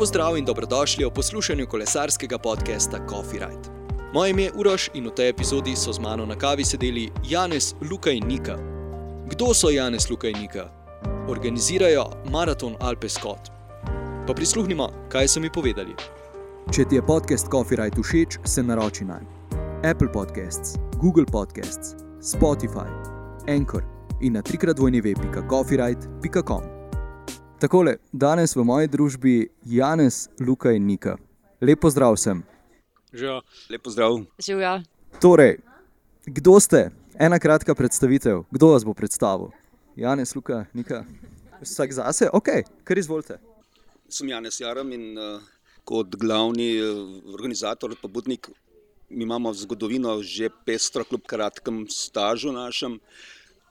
Lepo zdrav in dobrodošli v poslušanju kolesarskega podcasta Coffee Ride. Moje ime je Uroš in v tej epizodi so z mano na kavi sedeli Janez, Luka in Nika. Kdo so Janez, Luka in Nika? Organizirajo maraton Alpe Scott. Pa prisluhnimo, kaj so mi povedali. Če ti je podcast Coffee Ride všeč, se naroči na Apple Podcasts, Google Podcasts, Spotify, Anchor in na trikrat dvojni web.coffeeride.com. Takole, danes v moji družbi Janez, Luka in Nika. Lepo zdrav sem. Živijo. Lepo zdrav. Živijo. Torej, kdo ste? Ena kratka predstavitev. Kdo vas bo predstavil? Janez, Luka, Nika. Vsak zase? Ok, kar izvolite. Sem Janez Jaram in uh, kot glavni uh, organizator, pobudnik, mi imamo zgodovino že pestro, kljub kratkem stažu našem.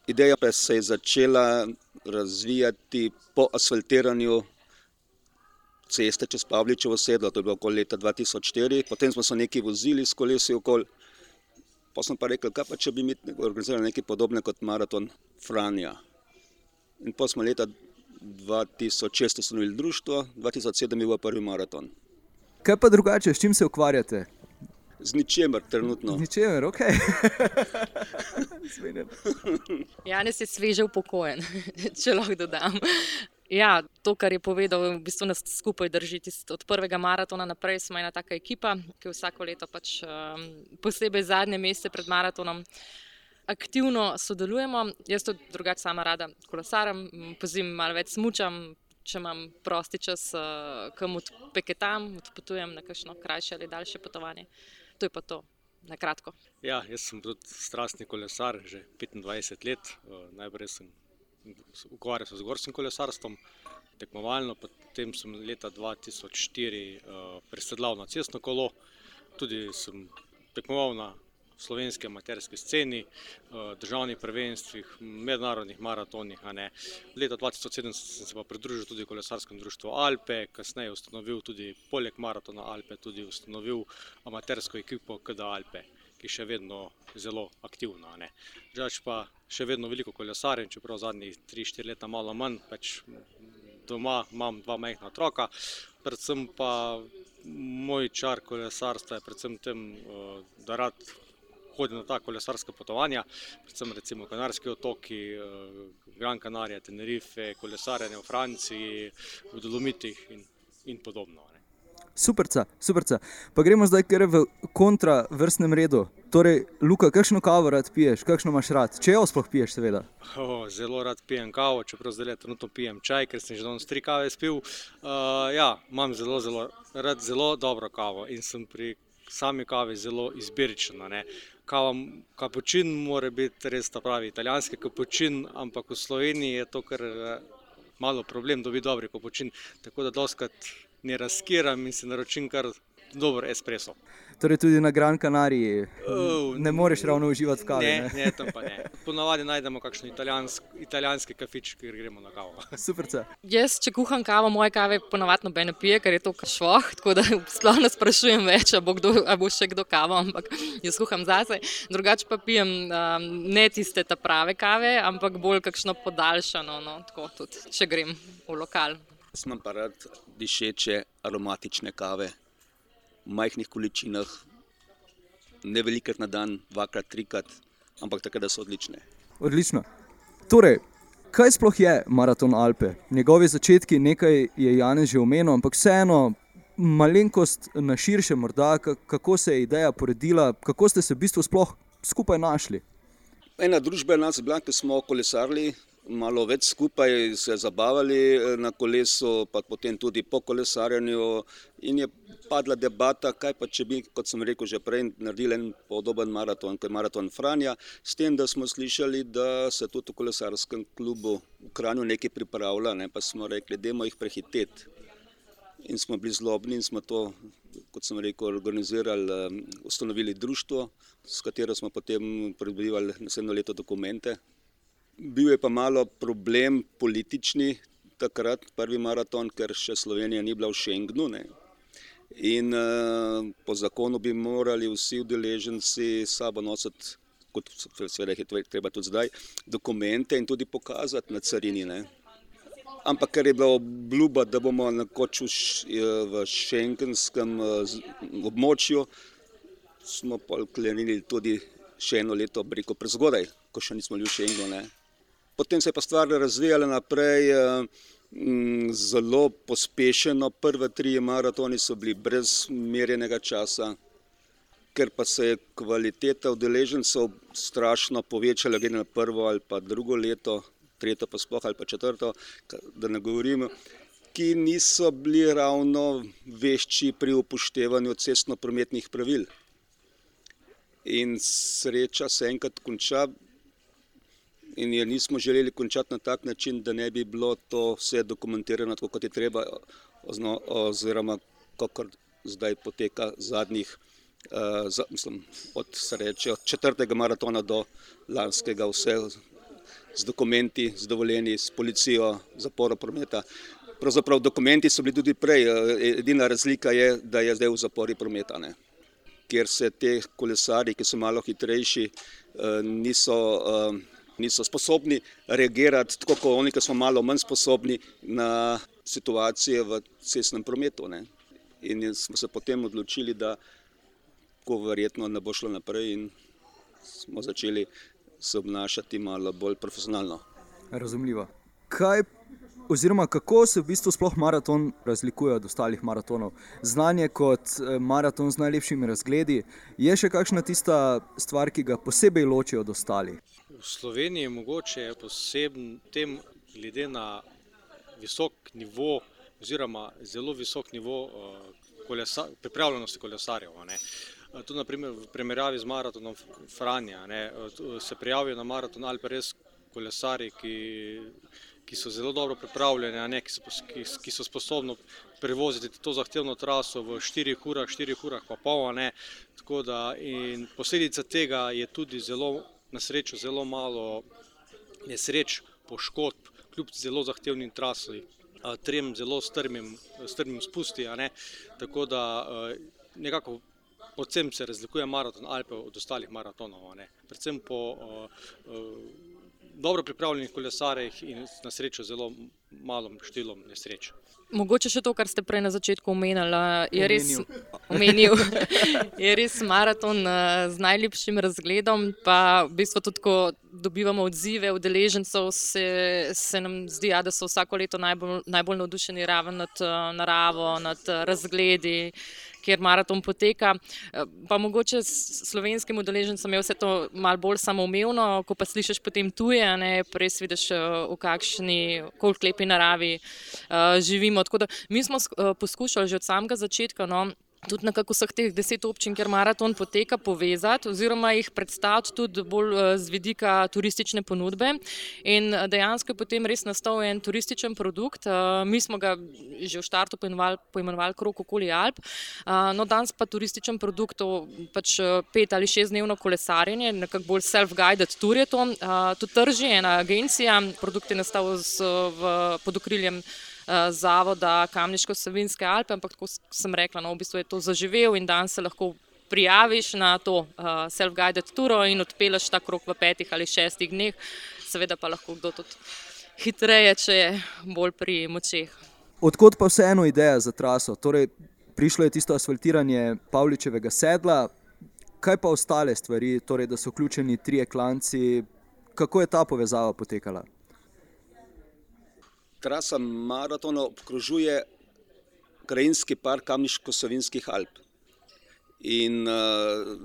Ideja pa se je začela razvijati po asfaltiranju ceste čez Pavličevo sedlo, to je bilo okoli leta 2004, potem smo se nekaj vozili s kolesi okoli, pa sem pa rekel, kaj pa če bi mi organizirali nekaj podobne kot maraton Franja. In pa smo leta 2006 ustanovili društvo, 2007 je bil prvi maraton. Kaj pa drugače, s čim se ukvarjate? Z ničemer, trenutno. Z ničemer, ok. Janes je sveže upokojen, če lahko dodam. Ja, to, kar je povedal, v bistvu nas skupaj drži. Od prvega maratona naprej smo ena taka ekipa, ki vsako leto, pač, um, posebej zadnje mesece pred maratonom, aktivno sodelujemo. Jaz to drugače sama rada kolesarem, pozim malo več smučam. Če imam prosti čas, uh, kam odpeketam, odpotujem na kakšno krajše ali daljše potovanje. To je pa to, na kratko. Ja, jaz sem tudi strastni kolesar, že 25 let. Uh, najprej sem ukvarjal se z gorskim kolesarstvom, tekmovalno, potem sem leta 2004 uh, presedlal na cestno kolo, tudi sem tekmoval na slovenski amaterski sceni, državnih prvenstvih, mednarodnih maratonih. Leta 2007 sem se pa pridružil tudi kolesarskemu društvu Alpe, kasneje ustanovil tudi poleg maratona Alpe, tudi ustanovil amatersko ekipo KD Alpe, ki je še vedno zelo aktivna. Žal pa še vedno veliko kolesarjev, čeprav zadnjih 3-4 leta malo manj. Pač doma imam dva majhna otroka, predvsem pa moj čar kolesarstva je predvsem tem, da rad hodim na ta kolesarska potovanja, predvsem recimo Kanarski otoki, eh, Gran Canaria, Tenerife, kolesarjenje v Franciji, v Dolomitih in, in podobno. Superca, superca. Pa gremo zdaj kar v kontravrstnem redu. Torej, Luka, kakšno kavo rad piješ, kakšno imaš rad? Če jo sploh piješ, seveda. Oh, zelo rad pijem kavo, čeprav zdaj trenutno pijem čaj, ker sem že danes tri kave spil. Uh, ja, imam zelo, zelo rad zelo dobro kavo in sem pri sami kavi zelo izbiričen kava, kapučin mora biti res ta pravi italijanski kapučin, ampak v Sloveniji je to kar eh, malo problem, da bi dobri kapučin. Tako da doskrat ne razkiram in se naročim kar dober espresso. Torej, tudi na Gran Canariji oh, ne moreš ravno uživati v kavi. Ne, ne? ne tam pa ne. Ponavadi najdemo kakšen italijansk, italijanski kafič, kjer gremo na kavo. Super. Jaz, če kuham kavo, moje kave ponavadi noben pije, ker je to kašvoh. Tako da sploh ne sprašujem več, ali bo, kdo, ali bo še kdo kavo, ampak jaz kuham zase. Drugače pa pijem um, ne tiste ta prave kave, ampak bolj kakšno podaljšano, no, tako tudi, če grem v lokal. Sem pa rad dišeče aromatične kave majhnih količinah, ne velikrat na dan, dvakrat, trikrat, ampak tako, da so odlične. Odlično. Torej, kaj sploh je maraton Alpe? Njegovi začetki, nekaj je Janez že omenil, ampak vseeno, malenkost na širše, morda, kako se je ideja poredila, kako ste se v bistvu sploh skupaj našli. Ena družba je nas bila, ki smo kolesarili malo več skupaj se zabavali eh, na kolesu, pa potem tudi po kolesarjenju. In je padla debata, kaj pa če bi, kot sem rekel že prej, naredili en podoben maraton, kot je maraton Franja, s tem, da smo slišali, da se tudi v kolesarskem klubu v Kranju nekaj pripravlja, ne? pa smo rekli, da jih prehiteti. In smo bili zlobni in smo to, kot sem rekel, organizirali, eh, ustanovili društvo, s katero smo potem pridobivali naslednjo leto dokumente, Bil je pa malo problem politični takrat, prvi maraton, ker še Slovenija ni bila v Schengenu. Ne. In uh, po zakonu bi morali vsi udeleženci sabo nositi, kot seveda je treba tudi zdaj, dokumente in tudi pokazati na carini. Ne. ampak ker je bila obljuba, da bomo na koču v šengenskem območju, smo pa klenili tudi še eno leto, breko prezgodaj, ko še nismo bili v Schengenu. Potem se je pa stvar razvijala naprej zelo pospešeno. Prve tri maratoni so bili brez merjenega časa, ker pa se je kvaliteta udeležencev strašno povečala, glede na prvo ali pa drugo leto, tretje pa sploh ali pa četrto, da ne govorimo, ki niso bili ravno vešči pri upoštevanju cestno-prometnih pravil. In sreča se enkrat konča, in je nismo želeli končati na tak način, da ne bi bilo to vse dokumentirano, tako kot je treba, oziroma kako zdaj poteka zadnjih uh, mislim, od, sreče, od četrtega maratona do lanskega, vse z dokumenti, z dovoljeni, s policijo, zaporo prometa. Pravzaprav dokumenti so bili tudi prej, edina razlika je, da je zdaj v zapori prometa, ne? kjer se te kolesari, ki so malo hitrejši, niso, niso sposobni reagirati, tako kot oni, ki smo malo manj sposobni na situacije v cestnem prometu. Ne? In smo se potem odločili, da tako verjetno ne bo šlo naprej in smo začeli se obnašati malo bolj profesionalno. Razumljivo. Kaj, oziroma kako se v bistvu sploh maraton razlikuje od ostalih maratonov? Znanje kot eh, maraton z najlepšimi razgledi, je še kakšna tista stvar, ki ga posebej loči od ostalih? V Sloveniji je mogoče poseben tem, glede na visok nivo, oziroma zelo visok nivo uh, kolesa, pripravljenosti kolesarjev. Tudi naprimer, v primerjavi z maratonom Franja ne, se prijavijo na maraton ali pa res kolesari, ki, ki so zelo dobro pripravljeni, ne, ki, so, ki, ki so sposobni prevoziti to zahtevno traso v 4 urah, 4 urah pa pol. Ne, da, posledica tega je tudi zelo, na srečo zelo malo nesreč, poškodb, kljub zelo zahtevnim trasom. Trem zelo strmim, strmim spusti, tako da nekako po tem se razlikuje maraton Alpe od ostalih maratonov. Predvsem po uh, uh, dobro pripravljenih kolesarjih in na srečo zelo malom številom nesreč. Mogoče še to, kar ste prej na začetku omenili. Je, omenil. je res maraton z najlepšim razgledom. Pa v bistvu tudi, ko dobivamo odzive udeležencev, se, se nam zdi, ja, da so vsako leto najbolj, najbolj navdušeni ravno nad naravo, nad razgledi kjer maraton poteka. Eh, pa mogoče s slovenskim udeležencem je vse to malo bolj samoumevno, ko pa slišiš potem tuje, ne res vidiš, eh, v kakšni, koliko lepi naravi uh, živimo. Tako da mi smo poskušali že od samega začetka. No, tudi nekako vseh teh deset občin, kjer maraton poteka, povezati oziroma jih predstaviti tudi bolj eh, z vidika turistične ponudbe. In eh, dejansko je potem res nastal en turističen produkt. Eh, mi smo ga že v štartu poimenovali, poimenovali Krok okoli Alp. No, danes pa turističen produkt, pač pet ali šest dnevno kolesarjenje, nekako bolj self-guided tour je to. To trži ena agencija, produkt je nastal z, v, pod okriljem zavoda Kamniško-Savinske Alpe, ampak tako sem rekla, no, v bistvu je to zaživel in dan se lahko prijaviš na to uh, self-guided turo in odpeleš ta krok v petih ali šestih dneh, seveda pa lahko kdo tudi hitreje, če je bolj pri močeh. Odkot pa vseeno ideja za traso? Torej, prišlo je tisto asfaltiranje Pavličevega sedla, kaj pa ostale stvari, torej, da so vključeni trije klanci, kako je ta povezava potekala? Trasa maratona obkrožuje krajinski park Kamniško-Savinskih Alp. In uh,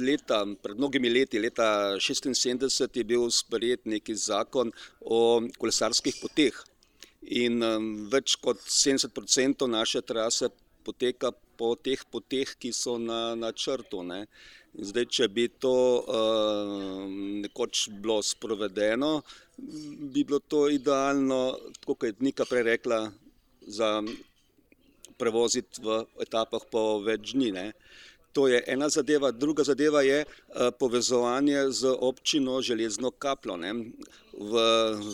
leta, pred mnogimi leti, leta 1976, je bil sprejet neki zakon o kolesarskih poteh. In um, več kot 70% naše trase poteka po teh poteh, ki so na, na črtu. Ne. Zdaj, če bi to uh, nekoč bilo sprovedeno, bi bilo to idealno, kot je Nika prej rekla, za prevoziti v etapah po več dni. Ne. To je ena zadeva, druga zadeva je uh, povezovanje z občino Železno kapljo. Ne. V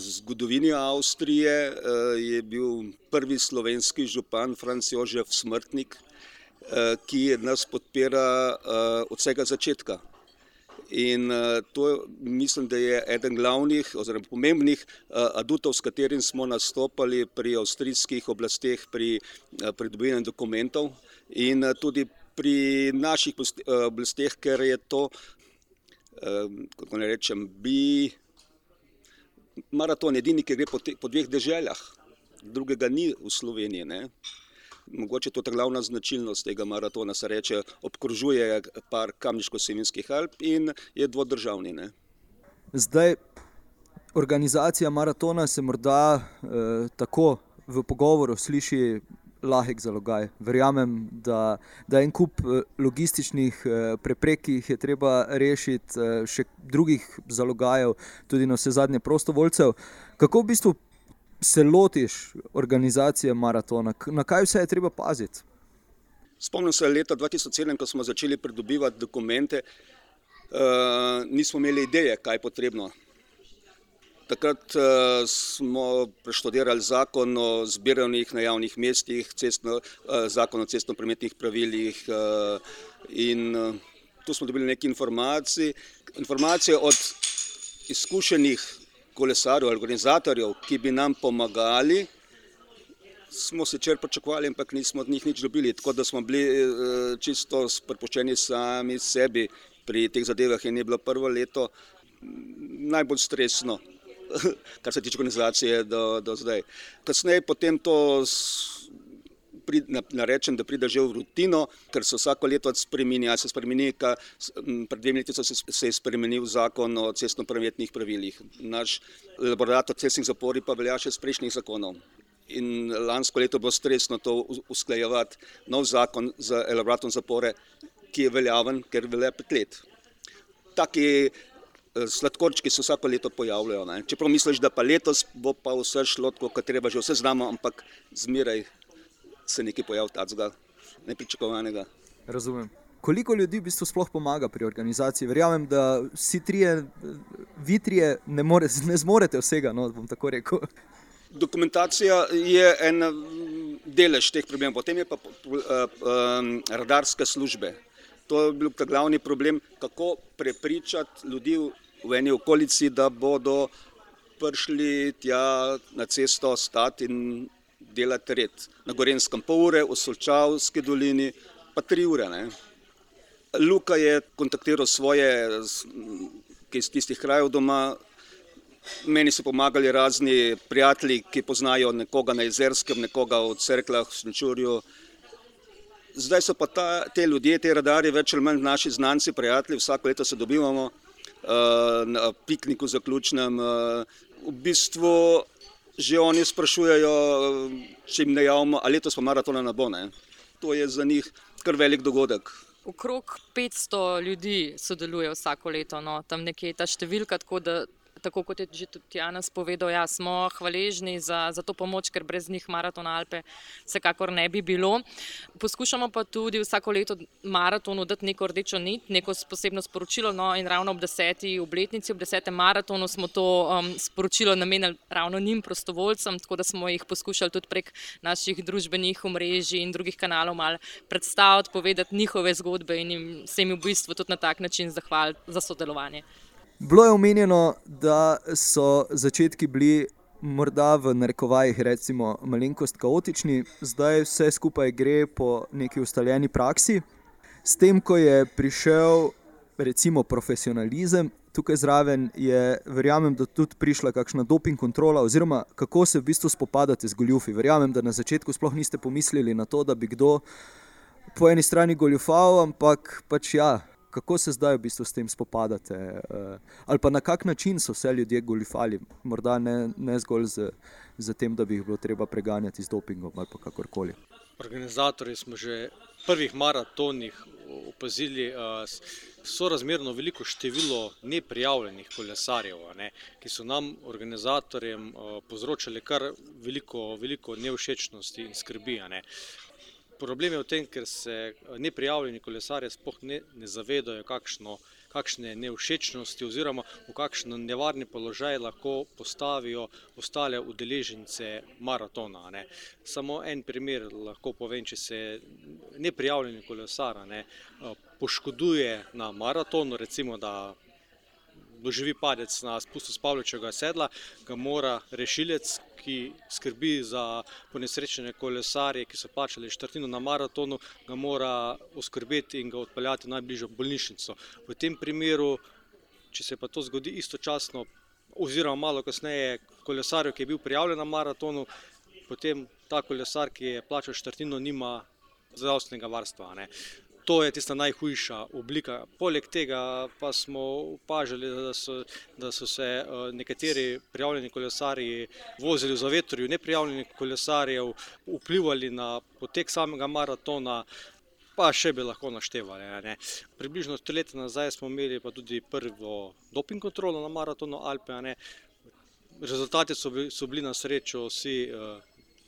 zgodovini Avstrije uh, je bil prvi slovenski župan Franz Jožef Smrtnik, ki nas podpira uh, od vsega začetka. In uh, to mislim, da je eden glavnih oziroma pomembnih adutov, s katerim smo nastopali pri avstrijskih oblasteh pri pridobivanju dokumentov in tudi pri naših oblasteh, ker je to, kako ne rečem, bi maraton edini, ki gre po, te, po dveh deželjah, drugega ni v Sloveniji. Ne? Mogoče to je glavna značilnost tega maratona, se reče, obkrožuje par kamniško-seminskih Alp in je dvodržavni. Ne? Zdaj, organizacija maratona se morda eh, tako v pogovoru sliši lahek zalogaj. Verjamem, da, da en kup eh, logističnih eh, preprek, ki jih je treba rešiti, eh, še drugih zalogajev, tudi na vse zadnje prostovoljcev. Kako v bistvu se lotiš organizacije maratona, na kaj vse je treba paziti? Spomnim se leta 2007, ko smo začeli pridobivati dokumente, uh, nismo imeli ideje, kaj je potrebno. Takrat uh, smo preštudirali zakon o zbiranju na javnih mestih, cestno, uh, zakon o cestno-prometnih pravilih uh, in uh, tu smo dobili nekaj informacij. Informacije od izkušenih kolesarjev, organizatorjev, ki bi nam pomagali, smo se čer pričakovali, ampak nismo od njih nič dobili. Tako da smo bili eh, čisto prepuščeni sami sebi pri teh zadevah in je bilo prvo leto najbolj stresno, kar se tiče organizacije do, do zdaj. Kasneje potem to narečem, da pride že v rutino, ker se vsako leto spremeni, ali se spremeni, ka, pred dvemi leti se, se je spremenil zakon o cestno-prometnih pravilih. Naš laborator cestnih zapori pa velja še iz prejšnjih zakonov. In lansko leto bo stresno to usklajevati nov zakon za elaboratom zapore, ki je veljaven, ker velja pet let. Taki eh, sladkorčki se vsako leto pojavljajo. Ne. Čeprav misliš, da pa letos bo pa vse šlo, kot treba, že vse znamo, ampak zmeraj se nekaj pojavi tacga nepričakovanega. Razumem. Koliko ljudi v bistvu sploh pomaga pri organizaciji? Verjamem, da vsi trije, vi trije ne, more, ne zmorete vsega, no, bom tako rekel. Dokumentacija je en delež teh problemov, potem je pa uh, radarske službe. To je bil ta glavni problem, kako prepričati ljudi v eni okolici, da bodo prišli tja na cesto stati in delati red. Na Gorenskem pol ure, v Solčavski dolini pa tri ure. Ne. Luka je kontaktiral svoje, ki iz tistih krajev doma, meni so pomagali razni prijatelji, ki poznajo nekoga na Jezerskem, nekoga v Cerklah, v Snčurju. Zdaj so pa ta, te ljudje, te radarje, več ali manj naši znanci, prijatelji, vsako leto se dobivamo uh, na pikniku zaključnem. Uh, v bistvu že oni sprašujejo, če jim ne javimo, ali letos pa maratona ne bo. Ne? To je za njih kar velik dogodek. Okrog 500 ljudi sodeluje vsako leto, no, tam nekje je ta številka, tako da tako kot je že tudi Janes povedal, ja, smo hvaležni za, za to pomoč, ker brez njih maraton Alpe vsekakor ne bi bilo. Poskušamo pa tudi vsako leto maratonu dati neko rdečo nit, neko posebno sporočilo. No, in ravno ob deseti obletnici, ob desetem maratonu smo to um, sporočilo namenili ravno njim, prostovoljcem, tako da smo jih poskušali tudi prek naših družbenih omrežij in drugih kanalov malo predstaviti, povedati njihove zgodbe in jim se jim v bistvu tudi na tak način zahvaliti za sodelovanje. Bilo je omenjeno, da so začetki bili morda v narekovajih, recimo, malenkost kaotični, zdaj vse skupaj gre po neki ustaljeni praksi. S tem, ko je prišel, recimo, profesionalizem, tukaj zraven je, verjamem, da tudi prišla kakšna doping kontrola, oziroma kako se v bistvu spopadate z goljufi. Verjamem, da na začetku sploh niste pomislili na to, da bi kdo po eni strani goljufal, ampak pač ja kako se zdaj v bistvu s tem spopadate, uh, ali pa na kak način so vse ljudje goljufali, morda ne, ne zgolj z, z tem, da bi jih bilo treba preganjati z dopingom ali kakorkoli. Organizatori smo že v prvih maratonih opazili, uh, so razmerno veliko število neprijavljenih kolesarjev, ne, ki so nam, organizatorjem, uh, povzročali kar veliko, veliko nevšečnosti in skrbi. Ne. Problem je v tem, ker se eh, neprijavljeni kolesarji sploh ne, ne zavedajo, kakšno, kakšne nevšečnosti oziroma v kakšen nevarni položaj lahko postavijo ostale udeležence maratona. Ne. Samo en primer lahko povem, če se neprijavljeni kolesar ne, eh, poškoduje na maratonu, recimo da doživi padec na spustu s Pavličevega sedla, ga mora rešilec, ki skrbi za ponesrečene kolesarje, ki so plačali štrtino na maratonu, ga mora oskrbeti in ga odpeljati v najbližjo bolnišnico. V tem primeru, če se pa to zgodi istočasno, oziroma malo kasneje, kolesarju, ki je bil prijavljen na maratonu, potem ta kolesar, ki je plačal štrtino, nima zdravstvenega varstva. Ne. To je tista najhujša oblika. Poleg tega pa smo opažali, da so, da so se nekateri prijavljeni kolesarji vozili v zavetrju, neprijavljenih kolesarjev, vplivali na potek samega maratona. Pa še bi lahko naštevali. Ne. Približno tri leta nazaj smo imeli pa tudi prvo doping kontrolo na maratonu Alpe. Rezultati so so bili na srečo vsi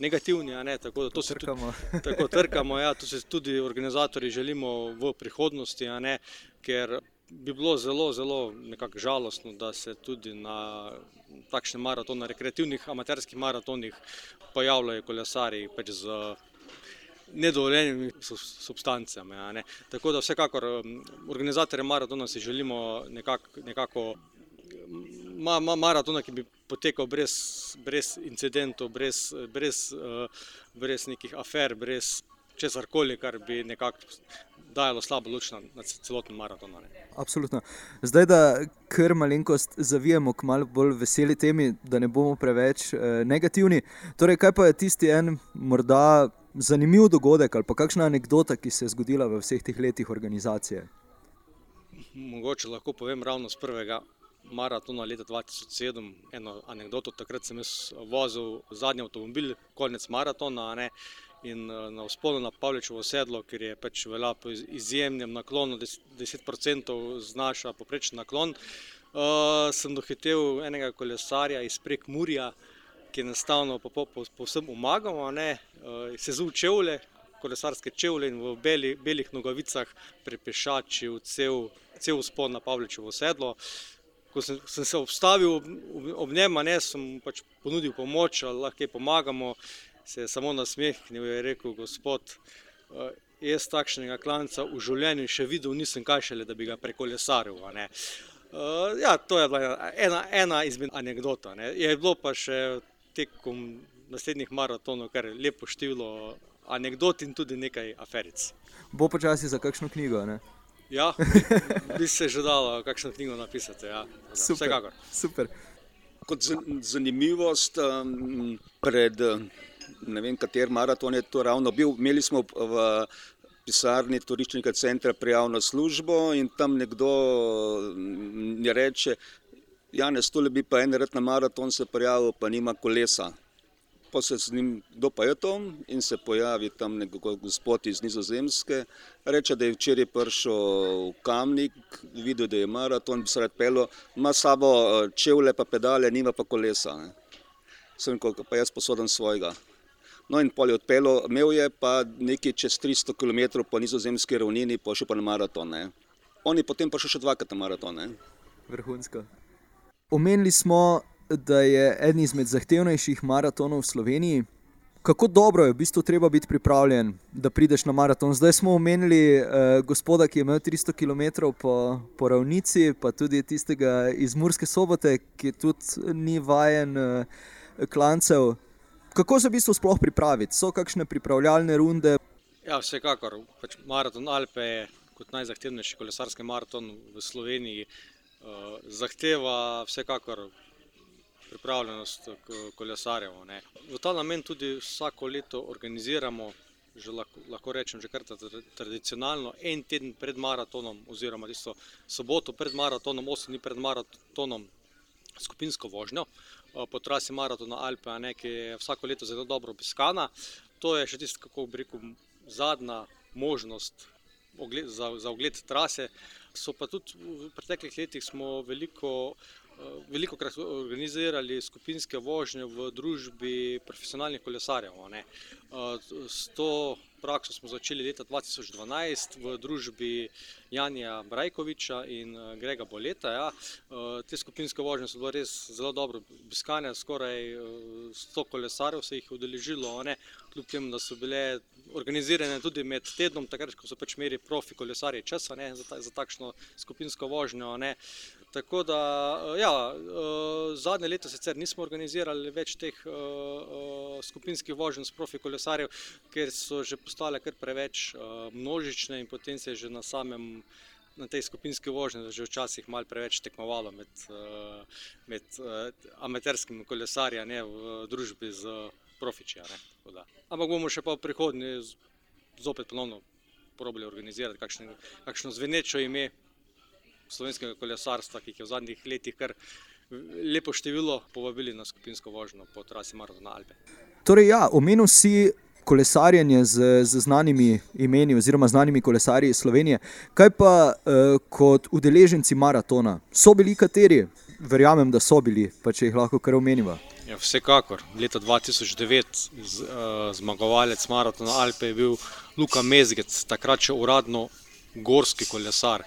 negativni, tako da to se Trkamo. tudi tako trkamo. Ja, to se tudi organizatorji želimo v prihodnosti, ne, ker bi bilo zelo, zelo žalostno, da se tudi na takšnem maratonu, na rekreativnih amaterskih maratonih pojavljajo kolesarji pač z nedovoljenimi substancami. ne. Tako da vsekakor organizatorji maratona si želimo nekako, nekako ma, ma, maratona, ki bi potekal brez, brez incidentov, brez, brez, brez nekih afer, brez česarkoli, kar bi nekako dajalo slabo luč na, na celoten maraton. ne. Absolutno. Zdaj, da kar malenkost zavijemo k malo bolj veseli temi, da ne bomo preveč eh, negativni. Torej, kaj pa je tisti en morda zanimiv dogodek ali pa kakšna anekdota, ki se je zgodila v vseh teh letih organizacije? Mogoče lahko povem ravno z prvega maratona leta 2007 eno anekdoto. Takrat sem jaz vozil zadnji avtomobil, konec maratona. Ne, in na vzponu na Pavličevo sedlo, ker je pač velja po izjemnem naklonu, 10% znaša poprečen naklon, uh, sem dohitel enega kolesarja iz Prekmurja, ki je enostavno po, po, po, povsem umagal, uh, sezul čevlje, kolesarske čevlje in v beli, belih nogavicah prepešačil cel, cel vzpon na Pavličevo sedlo. Ko sem, sem se obstavil ob, ob njem, a ne, sem pač ponudil pomoč, ali lahko pomagamo, se je samo nasmehnil in je rekel: "Gospod, uh, jaz takšnega klanca v življenju še videl nisem, kaj šele, da bi ga prekolesaril." a ne." Uh, ja, to je bila ena, ena izmed anekdot. a ne. Je bilo pa še tekom naslednjih maratonov kar lepo število anekdot in tudi nekaj aferic. Bo počasi za kakšno knjigo, ne? Ja, bi se že dalo kakšno knjigo napisati, ja. Super. Vsekakor. Super. Kot zan- zanimivost, um, pred ne vem, katerim maraton je to ravno bil, imeli smo v pisarni turističnega centra prijavno službo in tam nekdo mi reče, Janez, tole bi pa enkrat na maraton se prijavil, pa nima kolesa. Pa se z njim, kdo pa je to? In se pojavi tam nek gospod iz Nizozemske, reče, da je včeraj prišel v Kamnik, videl, da je maraton, bi se rad pelil, ima sabo eh, čevlje pa pedale, nima pa kolesa. Ne. Sem rekel, pa jaz posodam svojega. No in pol je odpeljal, imel je pa nekaj čez 300 km po nizozemski ravnini, pa šel pa na maraton. Ne. On je potem prišel še dvakrat na maraton. Ne. Vrhunsko. Omenili smo, da je eden izmed zahtevnejših maratonov v Sloveniji. Kako dobro je v bistvu treba biti pripravljen, da prideš na maraton? Zdaj smo omenili eh, gospoda, ki je imel 300 km po, po ravnici, pa tudi tistega iz Murske sobote, ki tudi ni vajen eh, klancev. Kako se v bistvu sploh pripraviti? So kakšne pripravljalne runde? Ja, vsekakor. Pač maraton Alpe je kot najzahtevnejši kolesarski maraton v Sloveniji. Uh, zahteva vsekakor pripravljenost kolesarjev. Ne. V ta namen tudi vsako leto organiziramo, že lahko, lahko rečem, že kar tra- tradicionalno, en teden pred maratonom, oziroma tisto soboto pred maratonom, osem dni pred maratonom, skupinsko vožnjo eh, po trasi maratona Alpe, ne, ki je vsako leto zelo dobro obiskana. To je še tisto, kako bi rekel, zadnja možnost ogled, za, za ogled trase. So pa tudi v preteklih letih smo veliko, veliko krat organizirali skupinske vožnje v družbi profesionalnih kolesarjev. ne. Eh, S to prakso smo začeli leta 2012 v družbi Janja Brajkoviča in eh, Grega Boleta. Ja. Eh, te skupinske vožnje so bile res zelo dobro obiskane, skoraj 100 kolesarjev se jih je udeležilo, ne, kljub temu, da so bile organizirane tudi med tednom, takrat, ko so pač meri profi kolesarji časa ne, za, ta, za takšno skupinsko vožnjo. Ne. Tako da, ja, zadnje leto sicer nismo organizirali več teh skupinskih voženj s profi kolesarjev, ker so že postale kar preveč množične in potem se je že na samem na tej skupinski vožnji že včasih malo preveč tekmovalo med, med amaterskimi kolesarji v družbi z profiči. Ampak bomo še pa v prihodnje zopet ponovno probali organizirati kakšne, kakšno zvenečo ime slovenskega kolesarstva, ki jih je v zadnjih letih kar lepo število povabili na skupinsko vožnjo po trasi Maratona Alpe. Torej, ja, omenil si kolesarjenje z, z znanimi imeni oziroma znanimi kolesarji iz Slovenije. Kaj pa uh, kot udeleženci maratona? So bili kateri? Verjamem, da so bili, pa če jih lahko kar omenimo. Ja, vsekakor. Leta 2009 z, uh, zmagovalec maratona Alpe je bil Luka Mezgec, takrat še uradno gorski kolesar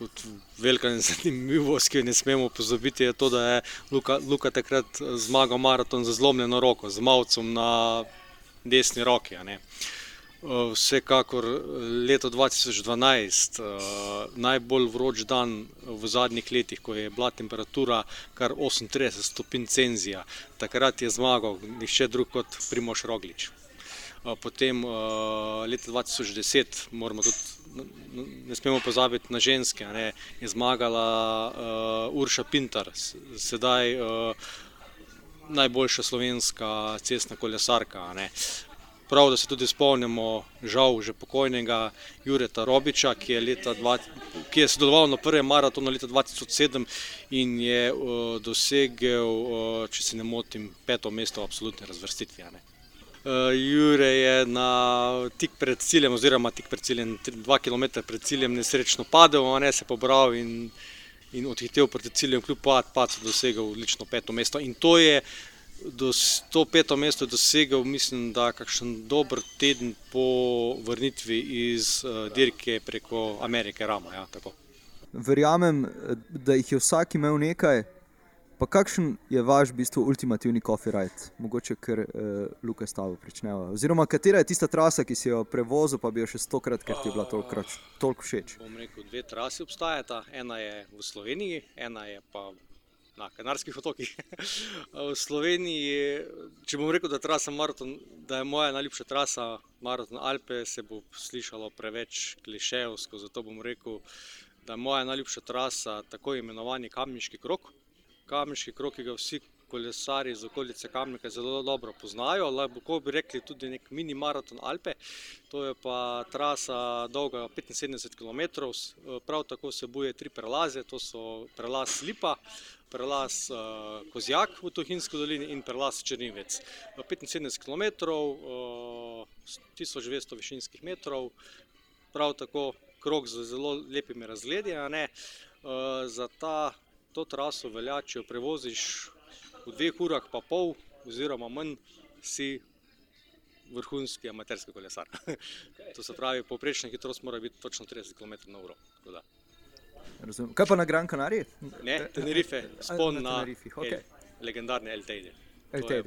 kot velika zanimivost, ki jo ne smemo pozabiti, je to, da je Luka, Luka takrat zmagal maraton za zlomljeno roko, z malcem na desni roki. Vsekakor leto 2012, najbolj vroč dan v zadnjih letih, ko je bila temperatura kar 38 stopinj Cenzija, takrat je zmagal nihče drug kot Primoš Roglič. Potem leta 2010, moramo tudi ne smemo pozabiti na ženske. Ne, je zmagala uh, Urša Pintar, sedaj uh, najboljša slovenska cestna kolesarka. Ne. Prav, da se tudi spomnimo, žal, že pokojnega Jureta Robiča, ki je, dva, ki je sodeloval na prvem maratonu leta 2007 in je uh, dosegel, uh, če se ne motim, peto mesto v absolutni razvrstitvi. Uh, Jure je na tik pred ciljem, oziroma tik pred ciljem, dva km pred ciljem, nesrečno padel, a ne se pobral in, in odhitev proti ciljem, kljub pad so dosegel odlično peto mesto. In to je do, to peto mesto dosegel, mislim, da kakšen dober teden po vrnitvi iz uh, dirke preko Amerike Rama. Ja, Verjamem, da jih je vsak imel nekaj. Pa kakšen je vaš v bistvu ultimativni copyright, mogoče ker uh, Luka stavo pričneva? Oziroma, katera je tista trasa, ki si jo prevozil, pa bi jo še stokrat, ker ti je bila toliko všeč? Bom rekel, dve trasi obstajata. Ena je v Sloveniji, ena je pa na Kanarskih otokih. v Sloveniji, če bom rekel, da, maraton, da je moja najljubša trasa Maraton Alpe, se bo slišalo preveč klišejevsko, zato bom rekel, da je moja najljubša trasa tako imenovani Kamniški krok kamniški krok, ki ga vsi kolesari iz okolice Kamnika zelo dobro poznajo. Lahko bi rekli tudi nek mini maraton Alpe. To je pa trasa dolga 75 km. Prav tako se boje tri prelaze. To so prelaz Lipa, prelaz uh, Kozjak v Tuhinski dolini in prelaz Črnivec. 75 km, uh, 1200 višinskih metrov, prav tako krok z zelo lepimi razgledi. Uh, za ta to traso velja, če jo prevoziš v dveh urah, pa pol, oziroma manj, si vrhunski amaterski kolesar. to se pravi, povprečna hitrost mora biti točno 30 km/h. Kaj pa na Gran Canaria? Ne, Tenerife, spon na, na okay. el, legendarni LTD.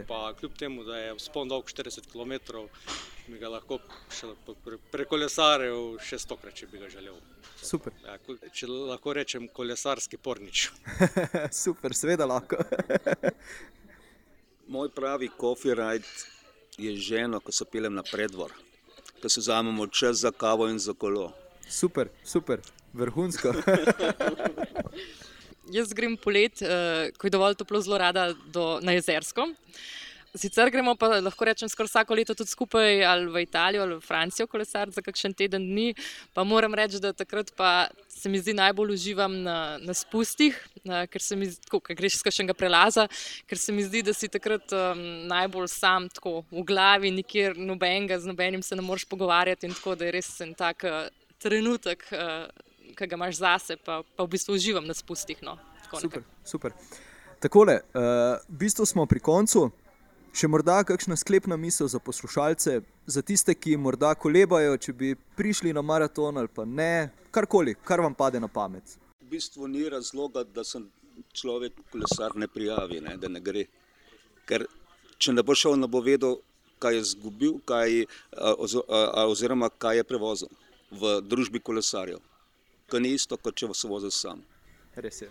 Pa, kljub temu, da je spon dolg 40 km, bi ga lahko prekolesaril še stokrat, če bi ga želel. Super. Ja, če lahko rečem, kolesarski pornič. Super, seveda lahko. Moj pravi coffee ride je ženo, ko se peljem na predvor, da se vzamemo čas za kavo in za kolo. Super, super, vrhunsko. Jaz grem polet, uh, ko je dovolj toplo, zelo rada do, na jezersko. Sicer gremo pa lahko rečem skoraj vsako leto tudi skupaj ali v Italijo ali v Francijo kolesar za kakšen teden dni. Pa moram reči, da takrat pa se mi zdi najbolj uživam na, na spustih, na, ker se mi zdi, tako, ker greš skošnega prelaza, ker se mi zdi, da si takrat um, najbolj sam tako v glavi, nikjer nobenega, z nobenim se ne moreš pogovarjati in tako, da je res en tak uh, trenutek. Uh, ki ga imaš zase, pa, pa v bistvu uživam na spustih. No. Super, super. Takole, uh, v bistvu smo pri koncu. Še morda kakšna sklepna misel za poslušalce, za tiste, ki morda kolebajo, če bi prišli na maraton ali pa ne, karkoli, kar vam pade na pamet. V bistvu ni razloga, da se človek kolesar ne prijavi, ne, da ne gre. Ker če ne bo šel, ne bo vedel, kaj je izgubil, kaj, a, a, oziroma kaj je prevozil v družbi kolesarjev. To ni isto, kot če se vozi sam. Res je.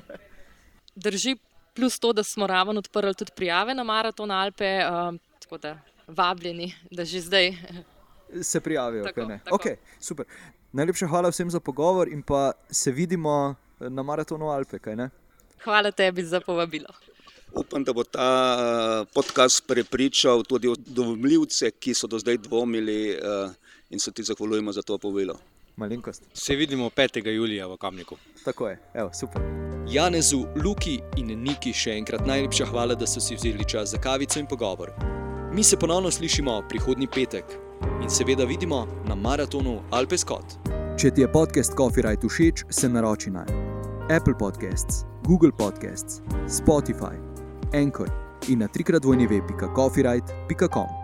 Drži, plus to, da smo raven odprli tudi prijave na maraton Alpe, uh, tako da vabljeni, da že zdaj. Se prijavijo, Tako, kaj ne. tako. Okay, super. Najlepša hvala vsem za pogovor in pa se vidimo na maratonu Alpe, kaj ne? Hvala tebi za povabilo. Upam, da bo ta eh, podcast prepričal tudi dvomljivce, ki so do zdaj dvomili eh, in se ti zahvaljujemo za to povilo. Malenkost. Se vidimo 5. julija v Kamniku. Tako je, Evo, super. Janezu, Luki in Niki še enkrat najlepša hvala, da so si vzeli čas za kavico in pogovor. Mi se ponovno slišimo prihodnji petek in seveda vidimo na maratonu Alpe Scott. Če ti je podcast Coffee Right všeč, se naroči na Apple Podcasts, Google Podcasts, Spotify, Anchor in na trikrat vojni web.coffeeright.com.